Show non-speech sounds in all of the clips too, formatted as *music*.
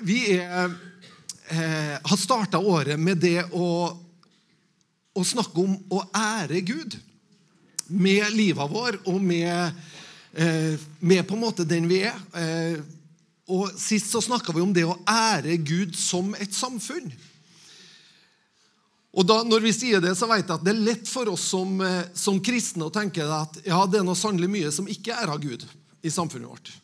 Vi er, eh, har starta året med det å, å, snakke om å ære Gud. Med livet vår og med, eh, med på en måte den vi er. Eh, og Sist så snakka vi om det å ære Gud som et samfunn. Og da, Når vi sier det, så vet jeg at det er lett for oss som, eh, som kristne å tenke at ja, det er noe sannelig mye som ikke er av Gud i samfunnet vårt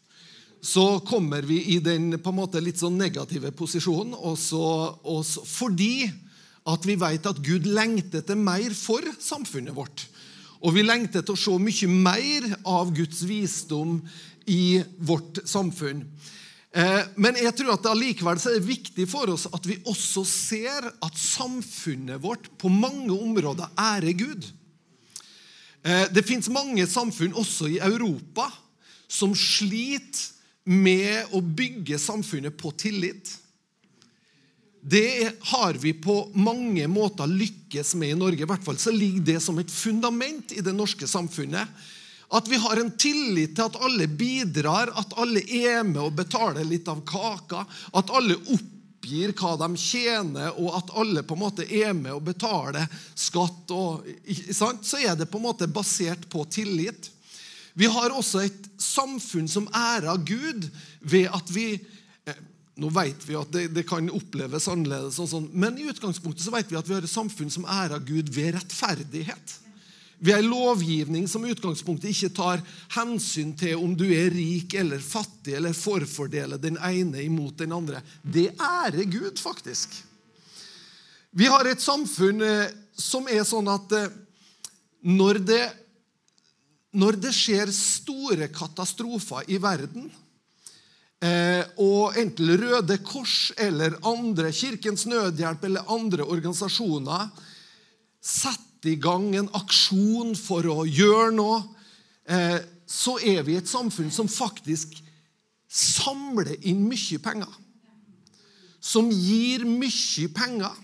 så kommer vi i den på en måte litt sånn negative posisjonen. Og så, og så, fordi at vi vet at Gud lengter etter mer for samfunnet vårt. Og vi lengter etter å se mye mer av Guds visdom i vårt samfunn. Eh, men jeg tror at det allikevel er viktig for oss at vi også ser at samfunnet vårt på mange områder ærer Gud. Eh, det fins mange samfunn, også i Europa, som sliter med å bygge samfunnet på tillit. Det har vi på mange måter lykkes med i Norge. I hvert fall så ligger det som et fundament i det norske samfunnet. At vi har en tillit til at alle bidrar, at alle er med og betaler litt av kaka. At alle oppgir hva de tjener, og at alle på en måte er med og betaler skatt. Og, så er det på en måte basert på tillit. Vi har også et samfunn som ærer Gud ved at vi eh, Nå vet vi at det, det kan oppleves annerledes, og sånn, men i utgangspunktet så vet vi at vi har et samfunn som ærer Gud ved rettferdighet. Vi har en lovgivning som i utgangspunktet ikke tar hensyn til om du er rik eller fattig, eller forfordeler den ene imot den andre. Det ærer Gud, faktisk. Vi har et samfunn eh, som er sånn at eh, når det når det skjer store katastrofer i verden, eh, og enten Røde Kors eller andre, Kirkens Nødhjelp eller andre organisasjoner setter i gang en aksjon for å gjøre noe, eh, så er vi et samfunn som faktisk samler inn mye penger. Som gir mye penger.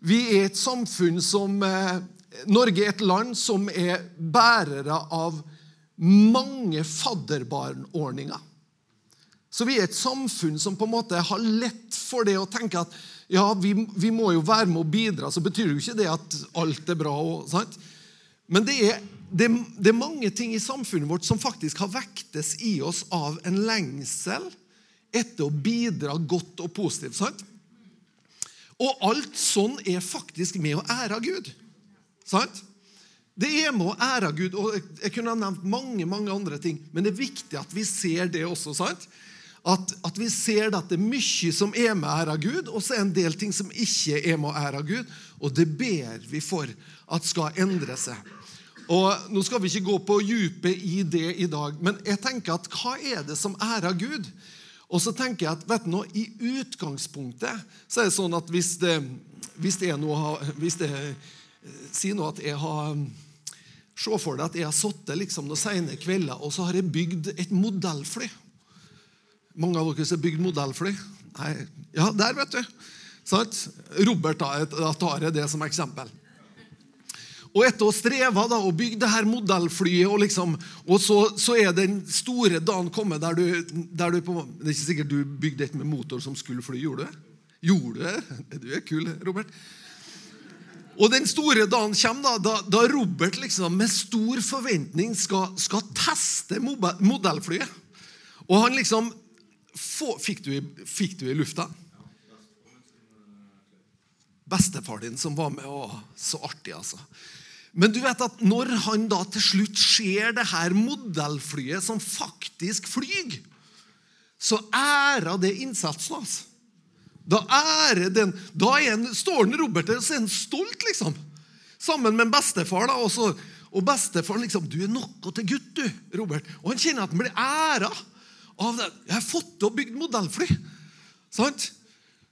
Vi er et samfunn som eh, Norge er et land som er bærere av mange fadderbarnordninger. Så vi er et samfunn som på en måte har lett for det å tenke at ja, vi, vi må jo være med å bidra. Så betyr jo ikke det at alt er bra. Og? Men det er, det, det er mange ting i samfunnet vårt som faktisk har vektes i oss av en lengsel etter å bidra godt og positivt. sant? Og alt sånn er faktisk med å ære Gud. Sant? Det er med å ære Gud. og Jeg kunne ha nevnt mange mange andre ting, men det er viktig at vi ser det også. sant? At, at vi ser at det er mye som er med å ære Gud, og så er det en del ting som ikke er med å ære Gud. Og det ber vi for at skal endre seg. Og Nå skal vi ikke gå på dypet i det i dag, men jeg tenker at hva er det som ærer Gud? Og så tenker jeg at vet du nå, I utgangspunktet så er det sånn at hvis det, hvis det er noe hvis det er si nå at jeg har Se for deg at jeg har sittet liksom noen sene kvelder og så har jeg bygd et modellfly. Mange av dere har bygd modellfly? Nei. Ja, der, vet du. Sant? Robert da, tar jeg det som eksempel. Og etter å streve da, og bygge det her modellflyet, og, liksom, og så, så, er den store dagen kommet der du, der du på, Det er ikke sikkert du bygde et med motor som skulle fly. Gjorde du det? Gjorde du det? Du er kul, Robert. Og den store dagen kommer, da, da, Robert liksom med stor forventning skal, skal teste modellflyet. Og han liksom få, fikk, du, fikk, du, i lufta? Bestefar din som var med. Å, så artig, altså. Men du vet at når han da til slutt ser det her modellflyet som faktisk flyr, så ærer det innsatsen hans. Altså. Da er den, da en, står den Robert der og er stolt, liksom. Sammen med en bestefar. da, og, og bestefaren liksom 'Du er noe til gutt, du, Robert.' Og han kjenner at han blir æra av det. 'Jeg har fått til å bygge modellfly.' Sant?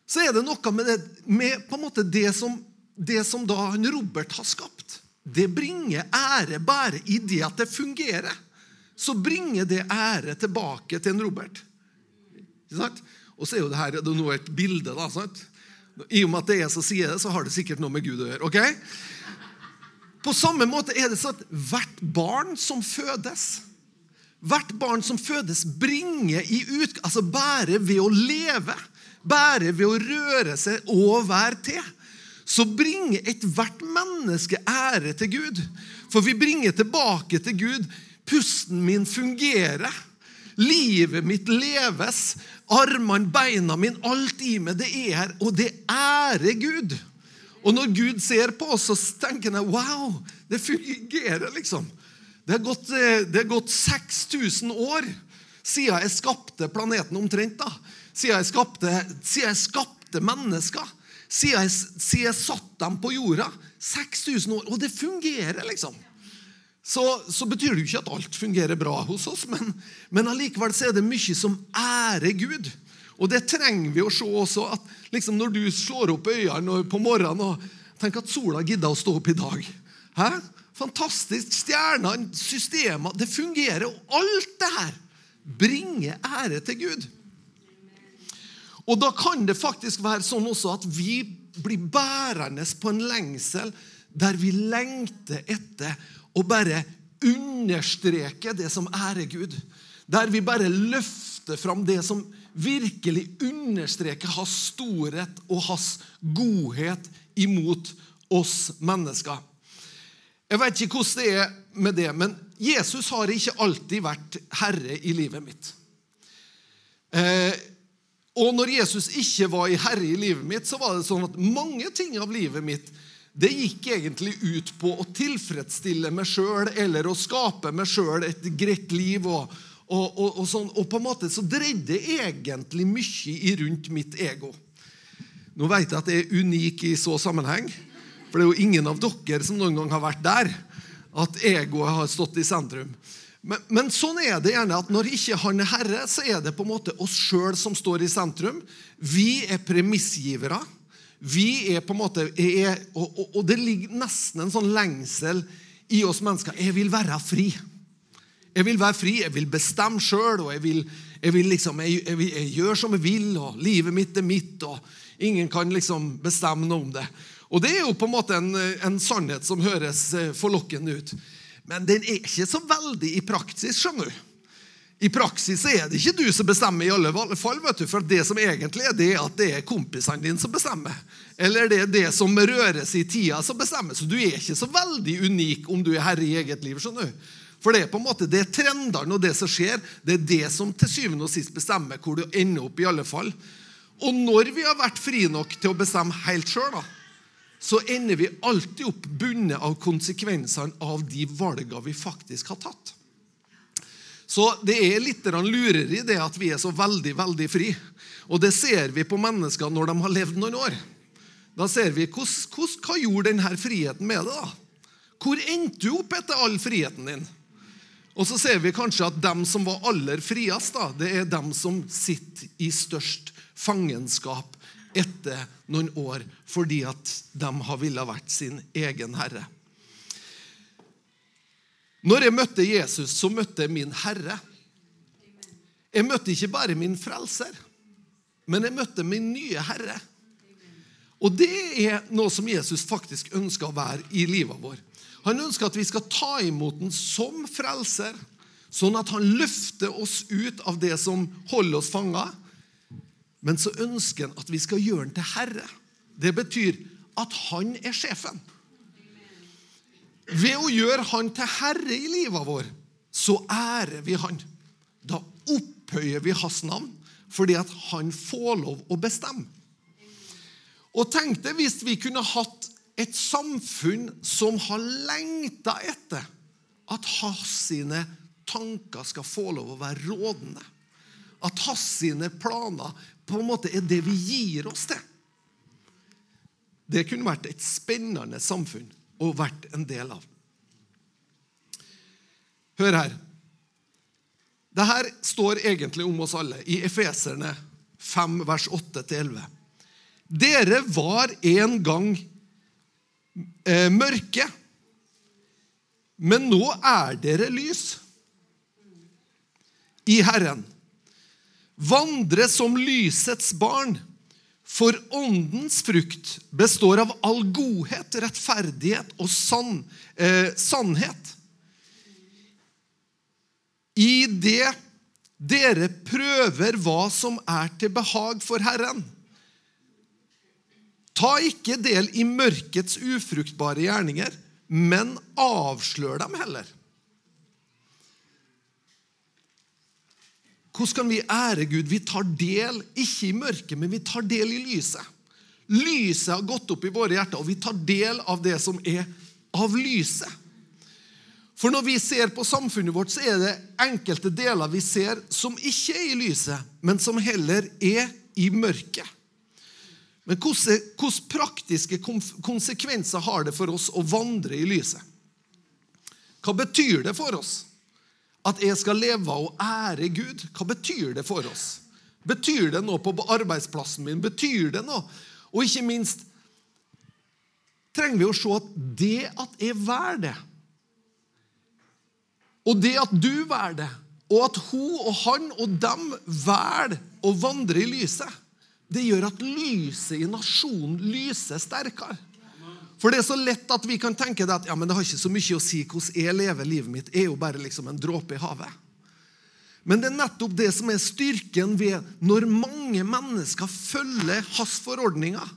Så er det noe med, det, med på en måte det som, det som da han Robert har skapt. Det bringer ære bare i det at det fungerer. Så bringer det ære tilbake til en Robert. Ikke sant? Og så er jo det her det er noe et bilde. da, sant? I og med at det er jeg som sier det, så har det sikkert noe med Gud å gjøre. ok? På samme måte er det sånn at hvert barn som fødes Hvert barn som fødes, bringer i ut, altså bare ved å leve, bare ved å røre seg og være til, så bringer ethvert menneske ære til Gud. For vi bringer tilbake til Gud. Pusten min fungerer. Livet mitt leves. Armene, beina mine, alt i meg, det er her. Og det ærer Gud. Og når Gud ser på oss, så tenker han wow, det fungerer, liksom. Det har gått, eh, det har gått 6000 år siden jeg skapte planeten omtrent. da. Siden jeg skapte, siden jeg skapte mennesker. Siden jeg, siden jeg satt dem på jorda. 6000 år. Og det fungerer, liksom. Så, så, betyr det jo ikke at alt fungerer bra hos oss, men, men allikevel så er det mye som ærer Gud. Og det trenger vi å se også. at liksom Når du slår opp øynene på morgenen og tenker at sola gidder å stå opp i dag Hæ? Fantastisk. Stjernene, systemer Det fungerer. Og alt det her bringer ære til Gud. Og da kan det faktisk være sånn også at vi blir bærende på en lengsel der vi lengter etter å bare understreke det som ærer Gud. Der vi bare løfter fram det som virkelig understreker hans storhet og hans godhet imot oss mennesker. Jeg vet ikke hvordan det er med det, men Jesus har ikke alltid vært herre i livet mitt. Eh, og når Jesus ikke var i herre i livet mitt, så var det sånn at mange ting av livet mitt det gikk egentlig ut på å tilfredsstille meg sjøl eller å skape meg sjøl et greit liv. Og, og, og, og, sånn. og på en måte så dreide det egentlig mye rundt mitt ego. Nå vet jeg at jeg er unik i så sammenheng, for det er jo ingen av dere som noen gang har vært der, at egoet har stått i sentrum. Men, men, sånn er det gjerne at når ikke han er herre, så er det på en måte oss sjøl som står i sentrum. Vi er premissgivere. Vi er på en måte, er, og, og, og, det ligger nesten en sånn lengsel i oss mennesker. Jeg vil være fri. Jeg vil være fri, jeg vil bestemme sjøl, og jeg, vil, jeg, vil liksom, jeg, jeg, jeg, gjør som jeg vil, og livet mitt er mitt, og ingen kan liksom bestemme noe om det. Og det er jo på en måte en, en sannhet som høres eh, forlokkende ut. Men den er ikke så veldig i praksis, skjønner du. I praksis er det ikke du som bestemmer, i alle fall, vet du, for det som egentlig er, det er at det er kompisene dine som bestemmer. Eller det er det som røres i tida, som bestemmer. Så du er ikke så veldig unik om du er herre i eget liv. skjønner du. For det er på en måte det trendene og det som skjer, det er det som til syvende og sist bestemmer hvor du ender opp. i alle fall. Og når vi har vært fri nok til å bestemme helt sjøl, så ender vi alltid opp bundet av konsekvensene av de valgene vi faktisk har tatt. Så det er litt lureri det at vi er så veldig, veldig fri. Og det ser vi på mennesker når de har levd noen år. Da ser vi hos, hos, hva gjorde denne friheten med det. da? Hvor endte du opp etter all friheten din? Og så ser vi kanskje at dem som var aller friest, da, det er dem som sitter i størst fangenskap etter noen år fordi at de har villet vært sin egen herre. Når jeg møtte Jesus, så møtte jeg min Herre. Jeg møtte ikke bare min frelser, men jeg møtte min nye Herre. Og det er noe som Jesus faktisk ønsker å være i livet vår. Han ønsker at vi skal ta imot den som frelser, sånn at han løfter oss ut av det som holder oss fanga. Men så ønsker han at vi skal gjøre den til herre. Det betyr at han er sjefen. Ved å gjøre han til herre i livet vår, så ærer vi han. Da opphøyer vi hans navn fordi at han får lov å bestemme. Og tenk deg hvis vi kunne hatt et samfunn som har lengta etter at hans sine tanker skal få lov å være rådende. At hans sine planer på en måte er det vi gir oss til. Det kunne vært et spennende samfunn og vært en del av. Hør her. Dette står egentlig om oss alle i Efeserne 5, vers 8-11. Dere var en gang eh, mørke, men nå er dere lys i Herren. Vandre som lysets barn. For åndens frukt består av all godhet, rettferdighet og sann, eh, sannhet. I det dere prøver hva som er til behag for Herren. Ta ikke del i mørkets ufruktbare gjerninger, men avslør dem heller. Hvordan kan vi ære Gud? Vi tar del ikke i mørket, men vi tar del i lyset. Lyset har gått opp i våre hjerter, og vi tar del av det som er av lyset. For når vi ser på samfunnet vårt, så er det enkelte deler vi ser som ikke er i lyset, men som heller er i mørket. Men hvilke praktiske konsekvenser har det for oss å vandre i lyset? Hva betyr det for oss at jeg skal leve og ære Gud? Hva betyr det for oss? Betyr det noe på arbeidsplassen min? Betyr det noe? Og ikke minst trenger vi å se at det at jeg velger det, og det at du velger det, og at hun og han og dem velger å vandre i lyset, det gjør at lyset i nasjonen lyser sterkere. For det er så lett at vi kan tenke det at ja, men det har ikke så mye å si hvordan jeg lever livet mitt. Jeg er jo bare liksom en dråpe i havet. Men det er nettopp det som er styrken ved når mange mennesker følger hans forordninger.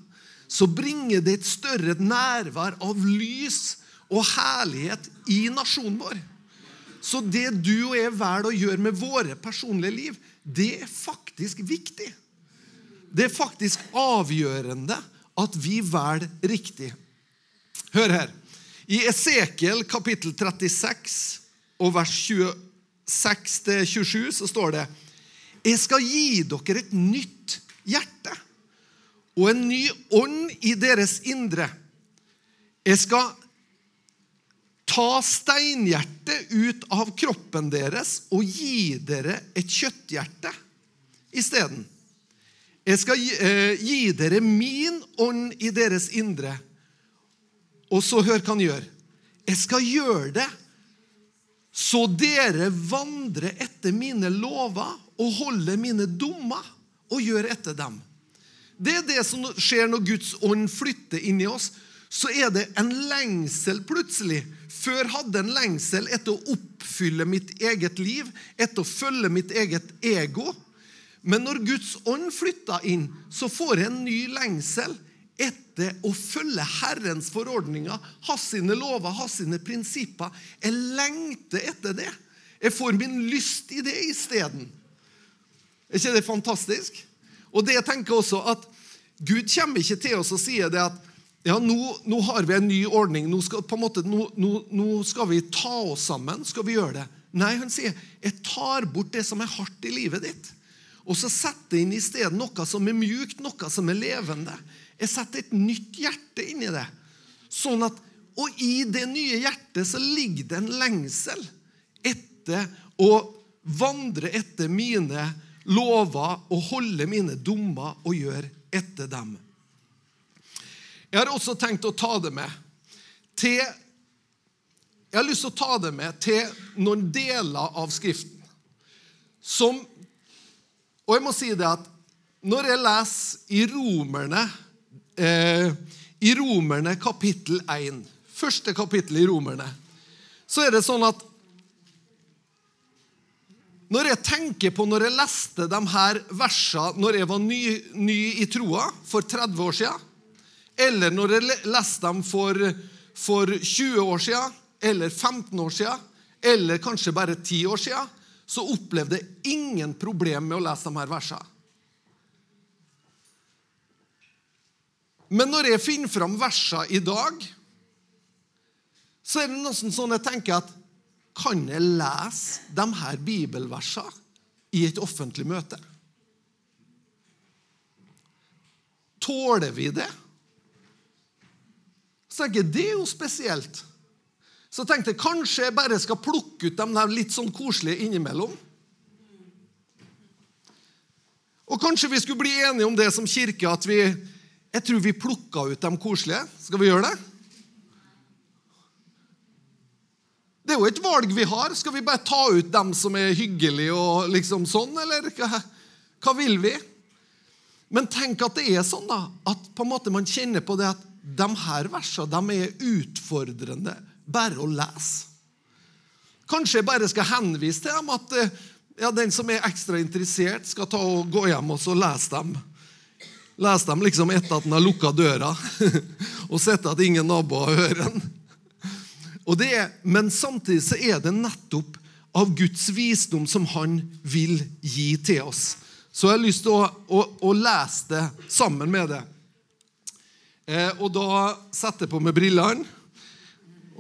Så bringer det et større nærvær av lys og herlighet i nasjonen vår. Så det du og jeg velger å gjøre med våre personlige liv, det er faktisk viktig. Det er faktisk avgjørende at vi velger riktig. Hør her. I Esekiel kapittel 36 og vers 26-27 så står det Jeg skal gi dere et nytt hjerte og en ny ånd i deres indre. Jeg skal Ta steinhjertet ut av kroppen deres og gi dere et kjøtthjerte isteden. Jeg skal gi, eh, gi dere min ånd i deres indre. Og så hør hva han gjør. Jeg skal gjøre det så dere vandrer etter mine lover og holder mine dommer og gjør etter dem. Det er det som skjer når Guds ånd flytter inn i oss. Så er det en lengsel plutselig før hadde en lengsel etter å oppfylle mitt eget liv, etter å følge mitt eget ego. Men når Guds ånd flytta inn, så får jeg en ny lengsel etter å følge Herrens forordninger, hans sine lover, hans sine prinsipper. Jeg lengter etter det. Jeg får min lyst i det isteden. Er ikke det fantastisk? Og det jeg tenker også at Gud kommer ikke til oss og sier det at ja, nå, nå, har vi en ny ordning. Nå skal, måte, nå, nå skal, vi ta oss sammen. Skal vi gjøre det? Nei, han sier, jeg tar bort det som er hardt i livet ditt. Og så setter jeg inn i stedet noe som er mjukt, noe som er levende. Jeg setter et nytt hjerte inn i det. Sånn at, Og i det nye hjertet så ligger det en lengsel etter å vandre etter mine lover og holde mine dommer og gjøre etter dem. Jeg har også tenkt å ta det med til Jeg har lyst til å ta det med til noen deler av Skriften som Og jeg må si det at når jeg leser i Romerne eh, i Romerne kapittel 1, første kapittel i Romerne, så er det sånn at når jeg tenker på når jeg leste de her versene når jeg var ny, ny i troa for 30 år siden eller når jeg leste dem for, for 20 år siden, eller 15 år siden, eller kanskje bare 10 år siden, så opplevde jeg ingen problem med å lese de her versene. Men når jeg finner fram versene i dag, så er det nesten sånn jeg tenker at kan jeg lese de her bibelversene i et offentlig møte? Tåler vi det? Så tenker jeg, Det er jo spesielt. Så tenkte jeg kanskje jeg bare skal plukke ut dem der litt sånn koselige innimellom. Og kanskje vi skulle bli enige om det som kirke, at vi Jeg tror vi plukka ut dem koselige. Skal vi gjøre det? Det er jo et valg vi har. Skal vi bare ta ut dem som er hyggelige og liksom sånn, eller hva, hva vil vi? Men tenk at det er sånn, da. At på en måte man kjenner på det at de her versene de er utfordrende bare å lese. Kanskje jeg bare skal henvise til dem at ja, den som er ekstra interessert, skal ta og gå hjem og så lese dem. Lese dem liksom etter at han har lukka døra, *laughs* og sett at ingen naboer hører den. men samtidig så er det nettopp av Guds visdom som han vil gi til oss. Så jeg har lyst til å, å, å lese det sammen med det. Eh, og da setter jeg på meg brillene.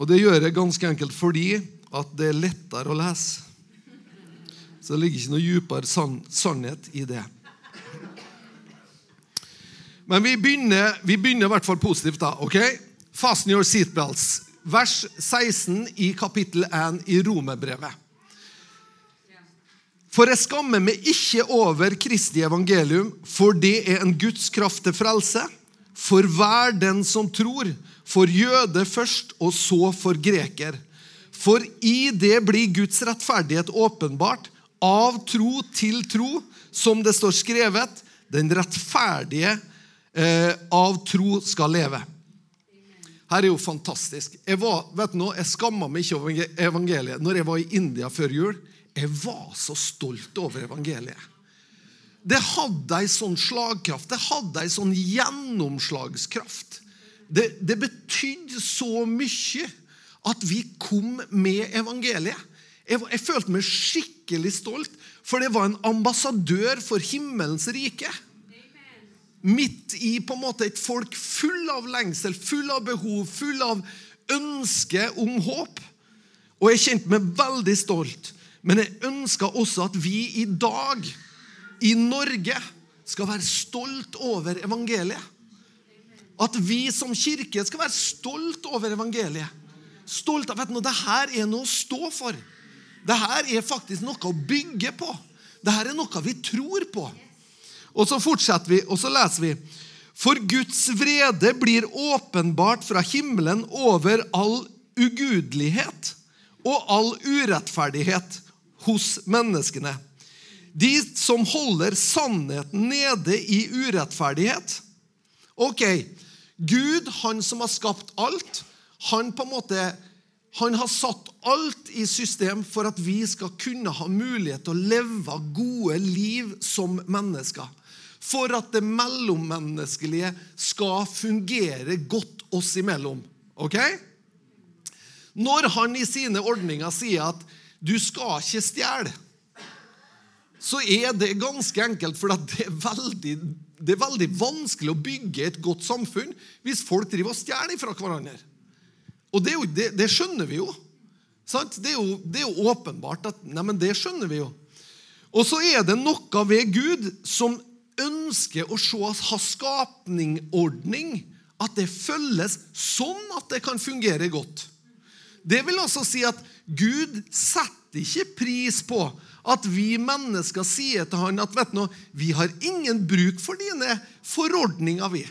Og det gjør jeg ganske enkelt fordi at det er lettere å lese. Så det ligger ikke noe dypere sann, sannhet i det. Men vi begynner, vi begynner i hvert fall positivt, da. ok? Fasten your seatbelts. Vers 16 i kapittel 1 i Romerbrevet. For jeg skammer meg ikke over Kristi evangelium, for det er en Guds kraft til frelse for hver den som tror, for jøde først, og så for greker. For i det blir Guds rettferdighet åpenbart, av tro til tro, som det står skrevet. Den rettferdige eh, av tro skal leve. Her er jo fantastisk. Jeg var, vet du noe, jeg skamma meg ikke over evangeliet. Når jeg var i India før jul, jeg var så stolt over evangeliet. Det hadde ei sånn slagkraft, det hadde ei sånn gjennomslagskraft. Det, det betydde så mye at vi kom med evangeliet. Jeg, jeg, følte meg skikkelig stolt, for det var en ambassadør for himmelens rike. Midt i på en måte et folk full av lengsel, full av behov, full av ønske om håp. Og jeg kjente meg veldig stolt. Men jeg ønsker også at vi i dag, i Norge, skal være stolt over evangeliet. At vi som kirke skal være stolt over evangeliet. Stolt av at det her er noe å stå for. Det her er faktisk noe å bygge på. Det her er noe vi tror på. Og så fortsetter vi, og så leser vi. For Guds vrede blir åpenbart fra himmelen over all ugudelighet og all urettferdighet hos menneskene. De som holder sannheten nede i urettferdighet. Ok, Gud, han som har skapt alt, han på en måte han har satt alt i system for at vi skal kunne ha mulighet til å leve gode liv som mennesker. For at det mellommenneskelige skal fungere godt oss imellom. Ok? Når han i sine ordninger sier at du skal ikke stjele, så er det ganske enkelt, for det er, veldig, det er veldig vanskelig å bygge et godt samfunn hvis folk driver og stjeler fra hverandre. Og det, jo, det, det skjønner vi jo. Det er jo, det er jo åpenbart at nei, det skjønner vi jo. Og så er det noe ved Gud som ønsker å se ha skapningordning, at det følges sånn at det kan fungere godt. Det vil altså si at Gud setter ikke pris på at vi mennesker sier til han at vet du, vi har ingen bruk for dine forordninger. vi.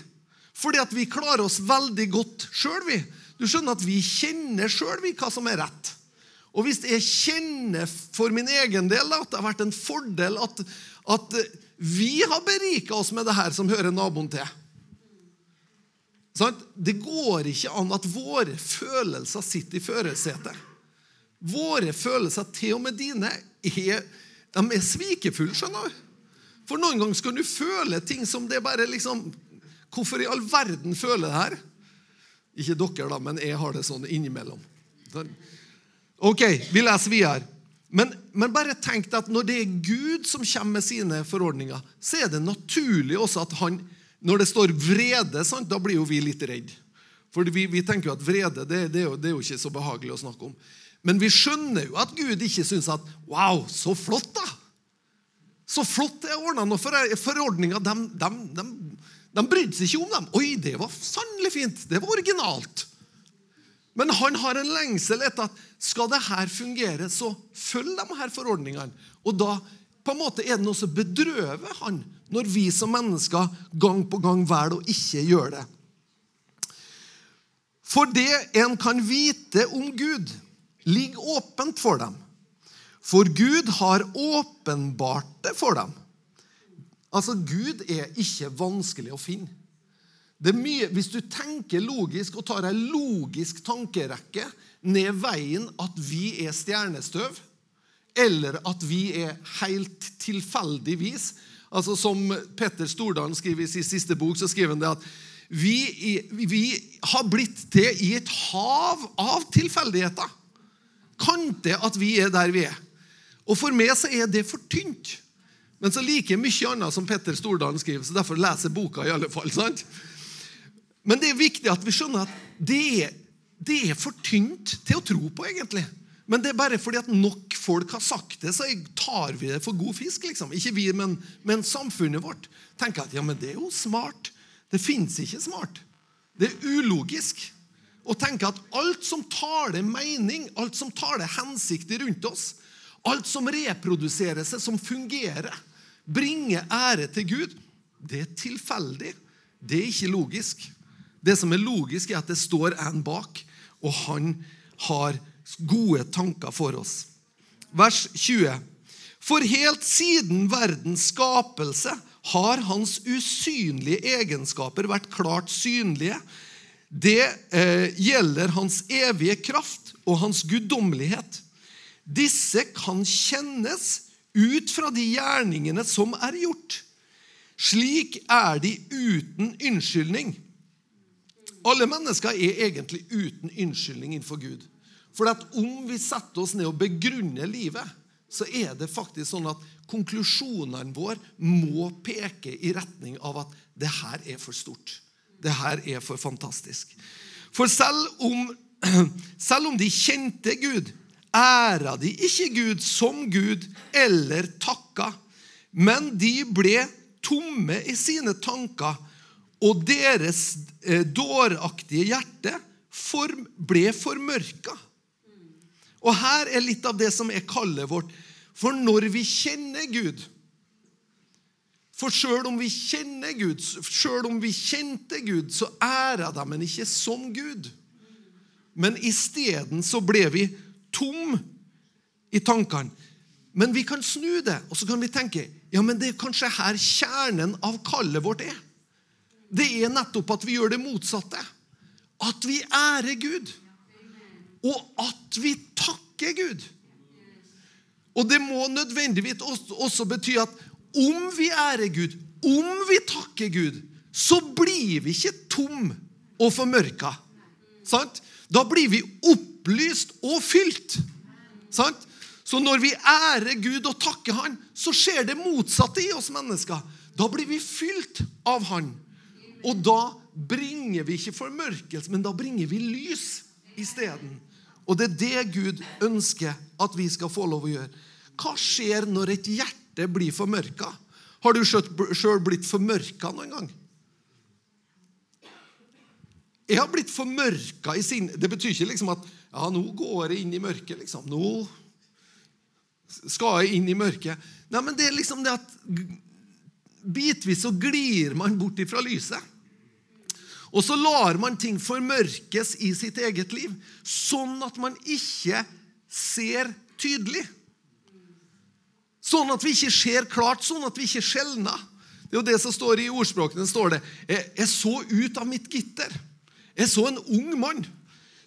Fordi at vi klarer oss veldig godt sjøl. Du skjønner at vi kjenner sjøl hva som er rett. Og hvis jeg kjenner for min egen del at det har vært en fordel at, at vi har berika oss med det her som hører naboen til Det går ikke an at våre følelser sitter i førersetet. Våre følelser, til og med dine, er, de er svikefulle, skjønner du. For noen ganger skal du føle ting som det bare liksom Hvorfor i all verden føler det her? Ikke dere, da, men jeg har det sånn innimellom. Ok, vi leser videre. Men, men, bare tenk deg at når det er Gud som kommer med sine forordninger, så er det naturlig også at han Når det står vrede, sant, da blir jo vi litt redd. For vi, vi tenker jo at vrede det, det, er jo, det er jo ikke så behagelig å snakke om. Men vi skjønner jo at Gud ikke syns at Wow, så flott, da! Så flott det er ordna. Forordninga de, de, de, de brydde seg ikke om dem. Oi, det var sannelig fint. Det var originalt. Men han har en lengsel etter at skal det her fungere, så følg de her forordningene. Og da på en måte er det noe som bedrøver han når vi som mennesker gang på gang velger å ikke gjøre det. For det en kan vite om Gud, ligger åpent for dem. For Gud har åpenbart det for dem. Altså, Gud er ikke vanskelig å finne. Det er mye, Hvis du tenker logisk og tar en logisk tankerekke ned veien at vi er stjernestøv, eller at vi er helt tilfeldigvis Altså Som Petter Stordalen skriver i sin siste bok, så skriver han det at vi, vi har blitt til i et hav av tilfeldigheter. Kan det at vi er der vi er? Og For meg så er det for tynt. Men så liker jeg mye annet som Petter Stordalen skriver, så derfor leser boka i alle fall. sant? Men det er viktig at vi skjønner at det er, det er for tynt til å tro på, egentlig. Men det er bare fordi at nok folk har sagt det, så tar vi det for god fisk. liksom. Ikke vi, men, men samfunnet vårt tenker at ja, men det er jo smart. Det fins ikke smart. Det er ulogisk å tenke at alt som taler mening, alt som taler hensikter rundt oss, alt som reproduserer seg, som fungerer, bringer ære til Gud, det er tilfeldig. Det er ikke logisk. Det som er logisk, er at det står en bak, og han har gode tanker for oss. Vers 20. For helt siden verdens skapelse har hans usynlige egenskaper vært klart synlige. Det eh, gjelder hans evige kraft og hans guddommelighet. Disse kan kjennes ut fra de gjerningene som er gjort. Slik er de uten unnskyldning. Alle mennesker er egentlig uten unnskyldning innenfor Gud. For om vi setter oss ned og begrunner livet, så er det faktisk sånn at konklusjonene våre må peke i retning av at det her er for stort. Det her er for fantastisk. For selv om, *clears throat* selv om de kjente Gud, æra de ikke Gud som Gud eller takka, men de ble tomme i sine tanker, og deres eh, dåraktige hjerte ble formørka. Og her er litt av det som er kallet vårt. For når vi kjenner Gud For sjøl om vi kjenner Gud, sjøl om vi kjente Gud, så æra de ham ikke som Gud. Men isteden så ble vi tom i tankene. Men vi kan snu det, og så kan vi tenke ja, men det er kanskje her kjernen av kallet vårt er. Det er nettopp at vi gjør det motsatte. At vi ærer Gud. Og at vi takker Gud. Og det må nødvendigvis også bety at om vi ærer Gud, om vi takker Gud, så blir vi ikke tom og formørka. Sant? Da blir vi opplyst og fylt. Sant? Så når vi ærer Gud og takker Han, så skjer det motsatte i oss mennesker. Da blir vi fylt av Han. Og da bringer vi ikke formørkelse, men da bringer vi lys isteden. Og det er det Gud ønsker at vi skal få lov å gjøre. Hva skjer når et hjerte blir formørka? Har du sjøl blitt formørka noen gang? Jeg har blitt formørka i sinne. Det betyr ikke liksom at ja, nå går jeg inn i mørket. liksom. Nå skal jeg inn i mørket. Nei, men det er liksom det at bitvis så glir man bort ifra lyset. Og så lar man ting formørkes i sitt eget liv, sånn at man ikke ser tydelig. Sånn at vi ikke ser klart, sånn at vi ikke skjelner. Det er jo det som står i ordspråkene. står det, jeg, jeg så ut av mitt gitter. Jeg så en ung mann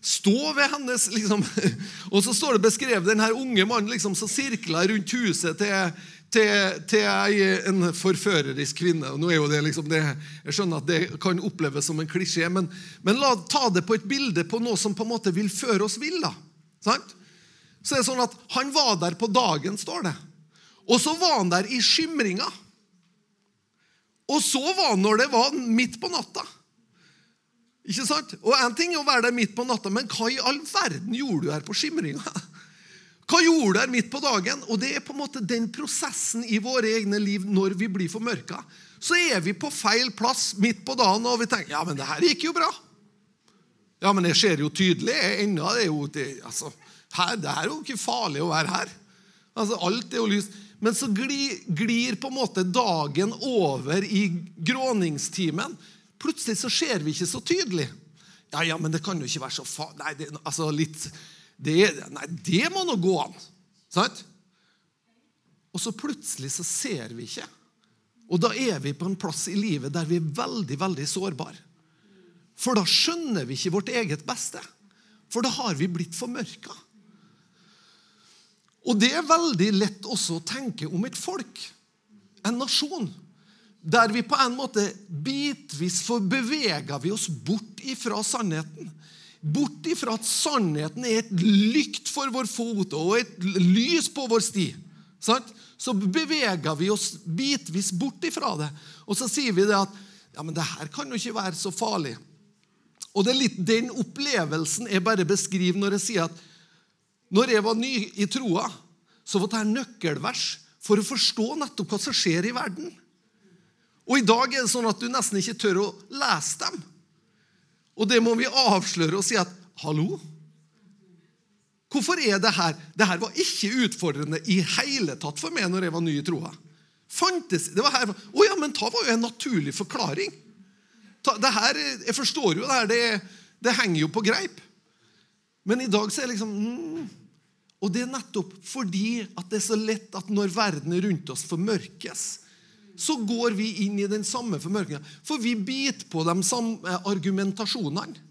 stå ved hennes liksom, *laughs* Og så står det beskrevet den her unge mannen liksom, som sirkla rundt huset til, til, til en forførerisk kvinne. og nå er jo det liksom det, Jeg skjønner at det kan oppleves som en klisjé, men, men, la ta det på et bilde på noe som på en måte vil føre oss vill. da? Så er sånn at Han var der på dagen, står det. Og så var han der i skimringa. Og så var han når det var midt på natta. Ikke sant? Og En ting er å være der midt på natta, men hva i all verden gjorde du her på skimringa? *laughs* Hva gjorde du her midt på dagen? Og Det er på en måte den prosessen i våre egne liv når vi blir formørka. Så er vi på feil plass midt på dagen, og vi tenker ja, men det her gikk jo bra. Ja, men det ser jo tydelig. Ennå er jo det, altså, her, det er jo ikke farlig å være her. Altså, Alt er jo lyst. Men så glir, glir på en måte dagen over i gråningstimen. Plutselig så ser vi ikke så tydelig. Ja, ja, men det kan jo ikke være så fa... Nei, det, altså litt, det, nei, det må nå gå an. Sant? Og så plutselig så ser vi ikke. Og da er vi på en plass i livet der vi er veldig, veldig sårbare. For da skjønner vi ikke vårt eget beste. For da har vi blitt formørka. Og det er veldig lett også å tenke om et folk. en nasjon der vi på en måte bitvis forbeveger vi oss bort ifra sannheten. Bort ifra at sannheten er et lykt for vår fot og et lys på vår sti. Så beveger vi oss bitvis bort ifra det. Og så sier vi det at ja, men det her kan jo ikke være så farlig. Og det er litt den opplevelsen jeg bare beskriver når jeg sier at når jeg var ny i troa, så var dette nøkkelvers for å forstå nettopp hva som skjer i verden. Og i dag er det sånn at du nesten ikke tør å lese dem. Og det må vi avsløre og si at hallo? Hvorfor er det her? Det her var ikke utfordrende i hele tatt for meg når jeg var ny i troa. Fantes, det var her, Å ja, men ta var jo en naturlig forklaring. Ta, det her, Jeg forstår jo det her. Det, det henger jo på greip. Men i dag så er det liksom mm, Og det er nettopp fordi at det er så lett at når verden rundt oss formørkes, så går vi inn i den samme formørkinga. For vi biter på de samme argumentasjonene.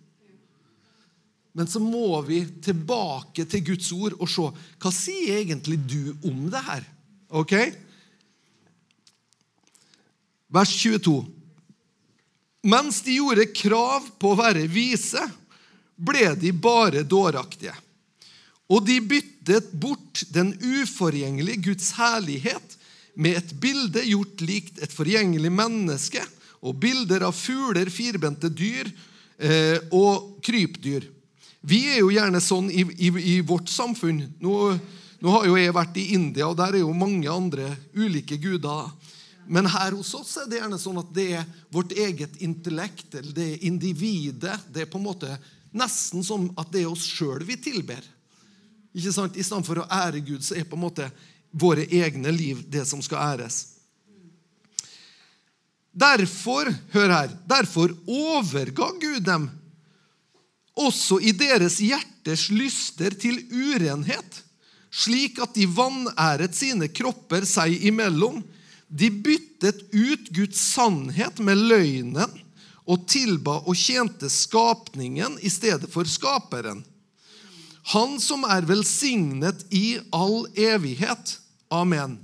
Men så må vi tilbake til Guds ord og se hva sier egentlig du om det her. Ok? Vers 22. Mens de gjorde krav på å være vise, ble de bare dåraktige. Og de byttet bort den uforgjengelige Guds herlighet med et bilde gjort likt et forgjengelig menneske, og bilder av fugler, firbente dyr eh, og krypdyr. Vi er jo gjerne sånn i, i, i vårt samfunn. Nå, nå, har jo jeg vært i India, og der er jo mange andre ulike guder. Men her hos oss er det gjerne sånn at det er vårt eget intellekt, eller det er individet. Det er på en måte nesten som at det er oss sjøl vi tilber. Ikke sant? I stedet for å ære Gud, så er på en måte våre egne liv det som skal æres. Derfor, hør her, derfor overga Gud dem også i deres hjerters lyster til urenhet, slik at de vanæret sine kropper seg imellom. De byttet ut Guds sannhet med løgnen og tilba og tjente skapningen i stedet for skaperen. Han som er velsignet i all evighet. Amen.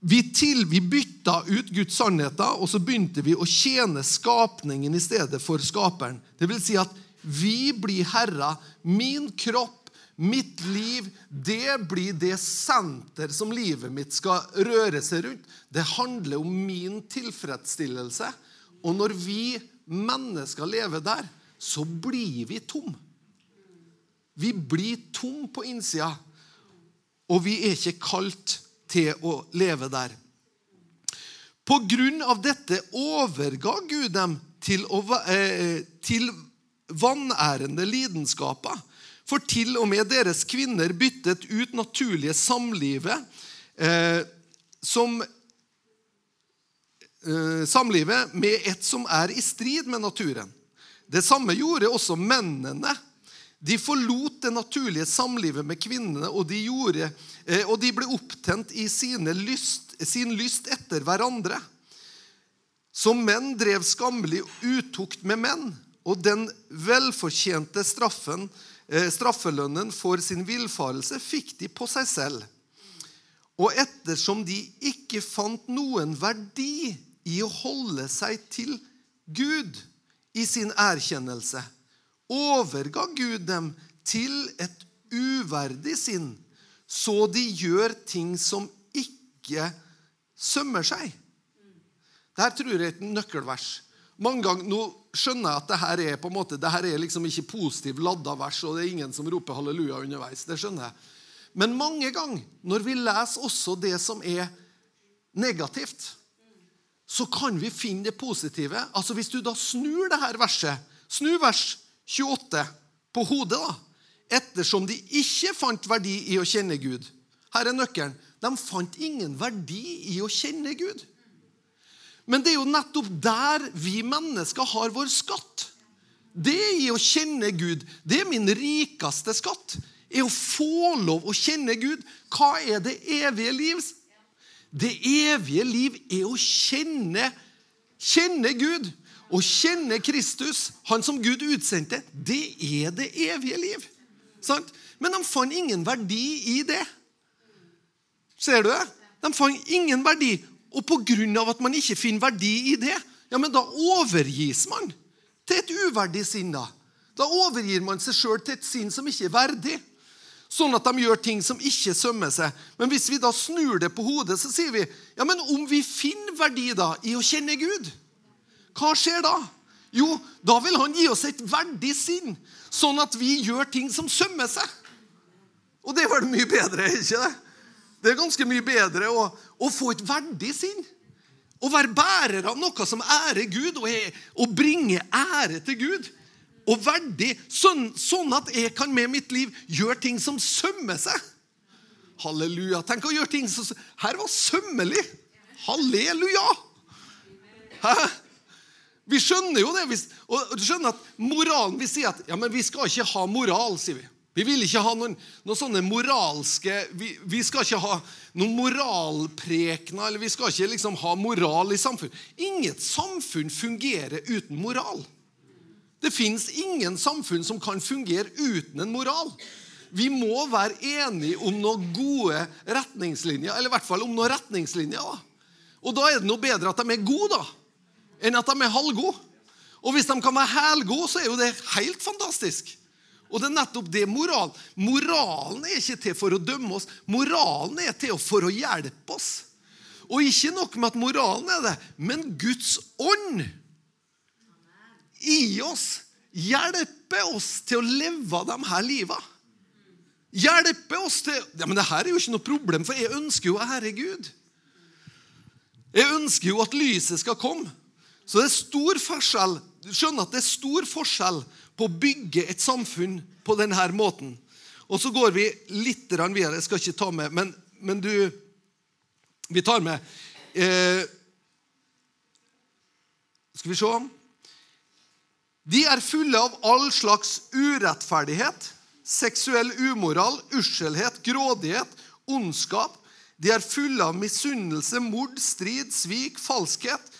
Vi, til, vi bytta ut Guds sannheter, og så begynte vi å tjene skapningen i stedet for skaperen. Det vil si at vi blir herrer. Min kropp, mitt liv, det blir det senter som livet mitt skal røre seg rundt. Det handler om min tilfredsstillelse. Og når vi mennesker lever der, så blir vi tom. Vi blir tom på innsida. Og vi er ikke kalt til å leve der. På grunn av dette overga Gud dem til, å, eh, til vanærende lidenskaper. For til og med deres kvinner byttet ut naturlige samlivet eh, som eh, Samlivet med et som er i strid med naturen. Det samme gjorde også mennene de forlot det naturlige samlivet med kvinnene, og de, gjorde, eh, og de ble opptent i lyst, sin lyst etter hverandre. Som menn drev skammelig utukt med menn, og den velfortjente straffen, eh, straffelønnen for sin villfarelse fikk de på seg selv. Og ettersom de ikke fant noen verdi i å holde seg til Gud i sin erkjennelse, overga Gud dem til et uverdig sinn, så de gjør ting som ikke sømmer seg. Dette tror jeg er et nøkkelvers. Mange ganger, Nå skjønner jeg at det her er på en måte, det her er liksom ikke positivt ladda vers, og det er ingen som roper halleluja underveis. det skjønner jeg. Men mange ganger når vi leser også det som er negativt, så kan vi finne det positive. Altså Hvis du da snur det her verset, snu vers 28 på hodet, da. Ettersom de ikke fant verdi i å kjenne Gud. Her er nøkkelen. De fant ingen verdi i å kjenne Gud. Men det er jo nettopp der vi mennesker har vår skatt. Det i å kjenne Gud. Det er min rikeste skatt. Er å få lov å kjenne Gud. Hva er det evige liv? Det evige liv er å kjenne, kjenne Gud. Å kjenne Kristus, han som Gud utsendte, det er det evige liv. Sant? Men de fant ingen verdi i det. Ser du det? De fant ingen verdi. Og pga. at man ikke finner verdi i det, ja, men da overgis man til et uverdig sinn. Da Da overgir man seg sjøl til et sinn som ikke er verdig. Sånn at de gjør ting som ikke sømmer seg. Men hvis vi da snur det på hodet, så sier vi ja, men om vi finner verdi da i å kjenne Gud, hva skjer da? Jo, da vil han gi oss et verdig sinn, sånn at vi gjør ting som sømmer seg. Og det er vel mye bedre, ikke det? Det er ganske mye bedre å, å få et verdig sinn. Å være bærer av noe som ærer Gud, og, er, og bringe ære til Gud. Og verdig, sånn, sånn, at jeg kan med mitt liv gjøre ting som sømmer seg. Halleluja. Tenk å gjøre ting som Her var sømmelig. Halleluja. Hæ? Vi skjønner jo det. og du skjønner at Moralen Vi sier at ja, men vi skal ikke ha moral, sier vi. Vi vil ikke ha noen, noen sånne moralske vi, vi, skal ikke ha noen moralprekener, eller vi skal ikke liksom ha moral i samfunn. Inget samfunn fungerer uten moral. Det fins ingen samfunn som kan fungere uten en moral. Vi må være enige om noen gode retningslinjer, eller i hvert fall om noen retningslinjer. Da. Og da er det noe bedre at de er gode da, enn at de er halvgode. Og hvis de kan være helgode, så er jo det helt fantastisk. Og det er nettopp det moral. Moralen er ikke til for å dømme oss. Moralen er til for å hjelpe oss. Og ikke nok med at moralen er det, men Guds ånd i oss hjelper oss til å leve de her livene. Hjelper oss til ja, men det her er jo ikke noe problem, for jeg ønsker jo å ære Gud. Jeg ønsker jo at lyset skal komme. Så det er stor forskjell du skjønner at det er stor forskjell på å bygge et samfunn på denne måten. Og så går vi litt videre. Jeg skal ikke ta med, men, men du Vi tar med eh, Skal vi se De er fulle av all slags urettferdighet, seksuell umoral, uskjelhet, grådighet, ondskap. De er fulle av misunnelse, mord, strid, svik, falskhet.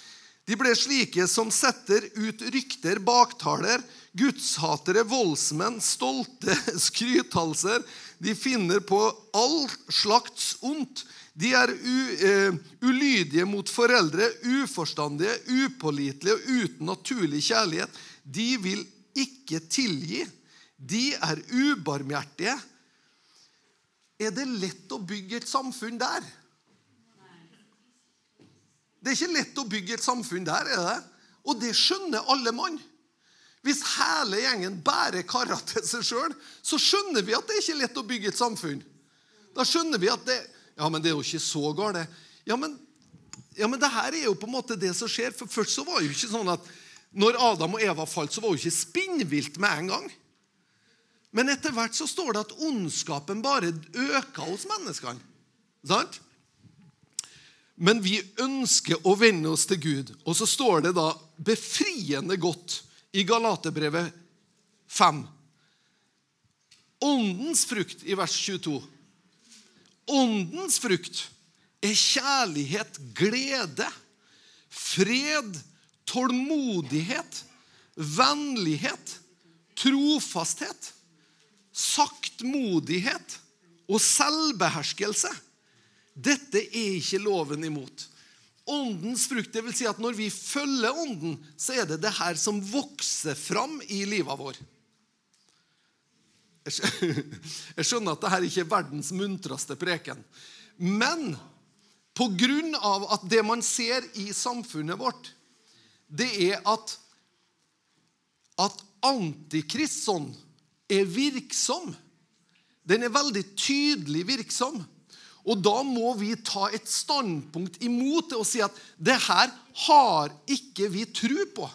De ble slike som setter ut rykter, baktaler, gudshatere, voldsmenn, stolte *laughs* skrythalser. De finner på all slags ondt. De er u, uh, ulydige mot foreldre, uforstandige, upålitelige og uten naturlig kjærlighet. De vil ikke tilgi. De er ubarmhjertige. Er det lett å bygge et samfunn der? Det er ikke lett å bygge et samfunn der, er det? Og det skjønner alle mann. Hvis hele gjengen bærer karer til seg sjøl, så skjønner vi at det er ikke lett å bygge et samfunn. Da skjønner vi at det Ja, men det er jo ikke så galt. Ja, men, ja, men det her er jo på en måte det som skjer. For først så var det jo ikke sånn at når Adam og Eva falt, så var det jo ikke spinnvilt med en gang. Men etter hvert så står det at ondskapen bare øker hos menneskene. Sant? Men vi ønsker å vende oss til Gud. Og så står det da befriende godt i Galaterbrevet 5. Åndens frukt i vers 22. Åndens frukt er kjærlighet, glede, fred, tålmodighet, vennlighet, trofasthet, saktmodighet og selvbeherskelse. Dette er ikke loven imot. Åndens frukt, det vil si at når vi følger Ånden, så er det det her som vokser fram i livet vår. Jeg *laughs* skjønner at dette ikke er verdens muntreste preken. Men av at det man ser i samfunnet vårt, det er at, at antikristånd er virksom. Den er veldig tydelig virksom. Og da må vi ta et standpunkt imot det og si at det her har ikke vi tro på.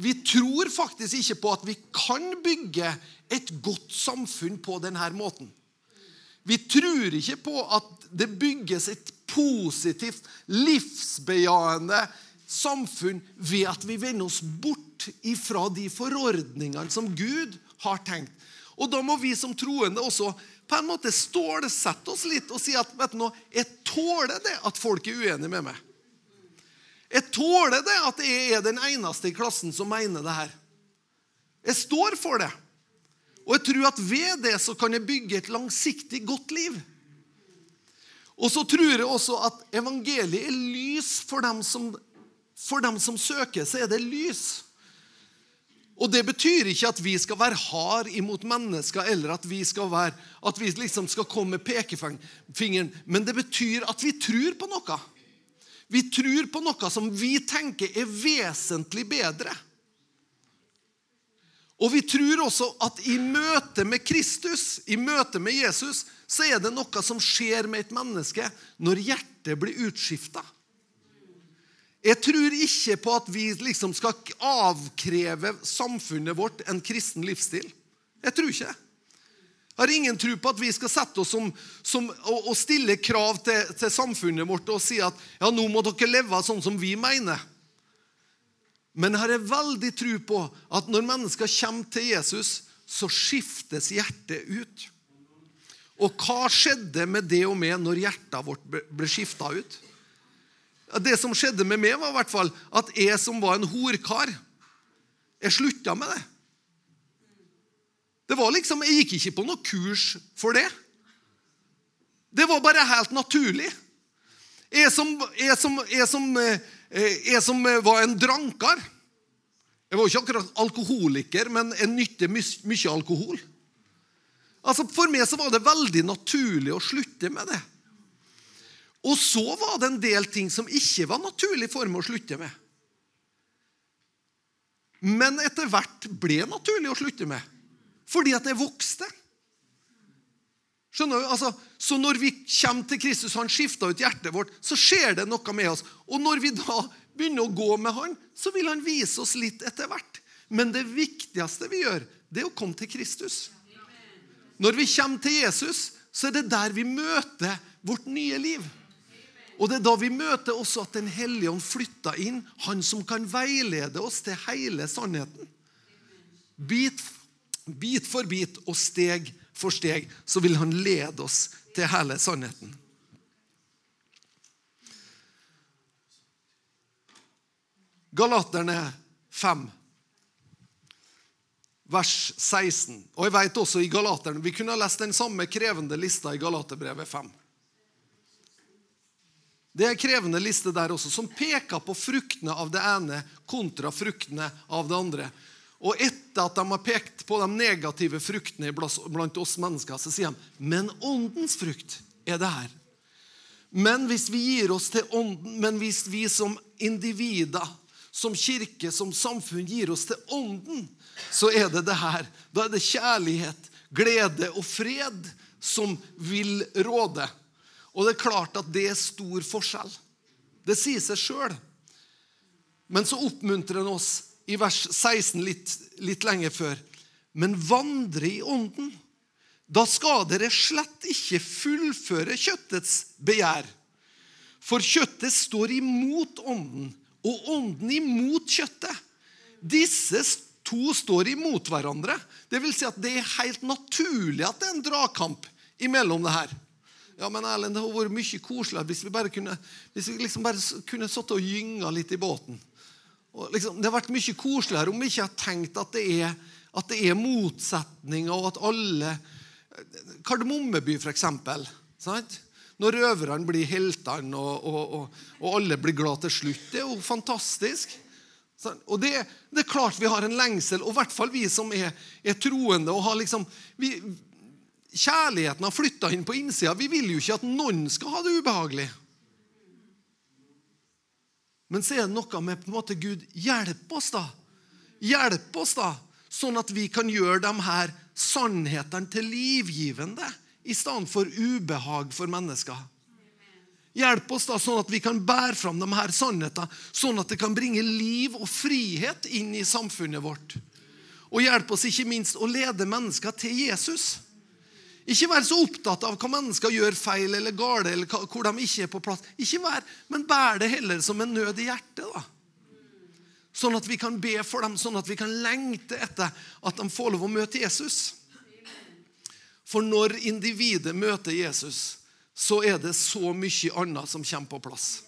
Vi tror faktisk ikke på at vi kan bygge et godt samfunn på denne måten. Vi tror ikke på at det bygges et positivt, livsbejaende samfunn ved at vi vender oss bort ifra de forordningene som Gud har tenkt. Og da må vi som troende også på en måte stålsette oss litt og si at vet du nå, jeg tåler det at folk er uenige med meg. Jeg tåler det at jeg er den eneste i klassen som mener det her. Jeg står for det. Og jeg tror at ved det så kan jeg bygge et langsiktig, godt liv. Og så tror jeg også at evangeliet er lys for dem som, for dem som søker. Så er det lys. Og Det betyr ikke at vi skal være hard imot mennesker, eller at vi skal, være, at vi liksom skal komme med pekefingeren, men det betyr at vi tror på noe. Vi tror på noe som vi tenker er vesentlig bedre. Og vi tror også at i møte med Kristus, i møte med Jesus, så er det noe som skjer med et menneske når hjertet blir utskifta. Jeg tror ikke på at vi liksom skal avkreve samfunnet vårt en kristen livsstil. Jeg tror ikke. Jeg har ingen tro på at vi skal sette oss som, som, og, og, stille krav til, til, samfunnet vårt og si at ja, nå må dere leve sånn som vi mener. Men jeg har veldig tro på at når mennesker kommer til Jesus, så skiftes hjertet ut. Og hva skjedde med det og med når hjertet vårt ble skifta ut? Det som skjedde med meg, var i hvert fall at jeg som var en horkar, jeg slutta med det. Det var liksom, Jeg gikk ikke på noe kurs for det. Det var bare helt naturlig. Jeg som, jeg som, jeg som, jeg som var en drankar Jeg var ikke akkurat alkoholiker, men jeg nytter mye alkohol. Altså For meg så var det veldig naturlig å slutte med det. Og så var det en del ting som ikke var naturlig for meg å slutte med. Men etter hvert ble det naturlig å slutte med, fordi at jeg vokste. Skjønner du? Altså, så når vi kommer til Kristus, han skifta ut hjertet vårt, så skjer det noe med oss. Og når vi da begynner å gå med han, så vil han vise oss litt etter hvert. Men det viktigste vi gjør, det er å komme til Kristus. Når vi kommer til Jesus, så er det der vi møter vårt nye liv. Og det er da vi møter også at Den hellige ånd flytter inn, han som kan veilede oss til hele sannheten. Bit, bit for bit og steg for steg så vil han lede oss til hele sannheten. Galaterne 5, vers 16. Og jeg vet også i Galaterne, Vi kunne ha lest den samme krevende lista i Galaterbrevet 5. Det er en krevende liste der også, som peker på fruktene av det ene kontra fruktene av det andre. Og etter at de har pekt på de negative fruktene blant oss mennesker, så sier de men åndens frukt er det her. Men hvis vi gir oss til ånden, men hvis vi som individer, som kirke, som samfunn gir oss til ånden, så er det det her. Da er det kjærlighet, glede og fred som vil råde. Og det er klart at det er stor forskjell. Det sier seg sjøl. Men så oppmuntrer han oss i vers 16 litt, litt lenger før. Men vandre i ånden. Da skal dere slett ikke fullføre kjøttets begjær. For kjøttet står imot ånden, og ånden imot kjøttet. Disse to står imot hverandre. Det vil si at det er helt naturlig at det er en dragkamp imellom det her. Ja, men Erlend, det hadde vært mye koseligere hvis vi bare kunne hvis vi liksom bare kunne sittet og gynga litt i båten. Liksom, det har vært mye koseligere om vi ikke har tenkt at det er, at det er motsetninger, og at alle Kardemommeby, for eksempel. Sant? Når røverne blir heltene, og, og, og, og, alle blir glad til slutt. Det er jo fantastisk. Og det, det, er klart vi har en lengsel, og i hvert fall vi som er, er troende. og har liksom, vi, Kjærligheten har flytta inn på innsida. Vi vil jo ikke at noen skal ha det ubehagelig. Men så er det noe med på en måte Gud hjelp oss, da. Hjelp oss, da, sånn at vi kan gjøre de her sannhetene til livgivende i stedet for ubehag for mennesker. Hjelp oss da, sånn at vi kan bære fram de her sannhetene, sånn at det kan bringe liv og frihet inn i samfunnet vårt. Og hjelp oss ikke minst å lede mennesker til Jesus. Ikke vær så opptatt av hva mennesker gjør feil eller gale, eller hvor de ikke er på plass. Ikke vær, Men bær det heller som en nød i hjertet. da. Sånn at vi kan be for dem, sånn at vi kan lengte etter at de får lov å møte Jesus. For når individet møter Jesus, så er det så mye annet som kommer på plass.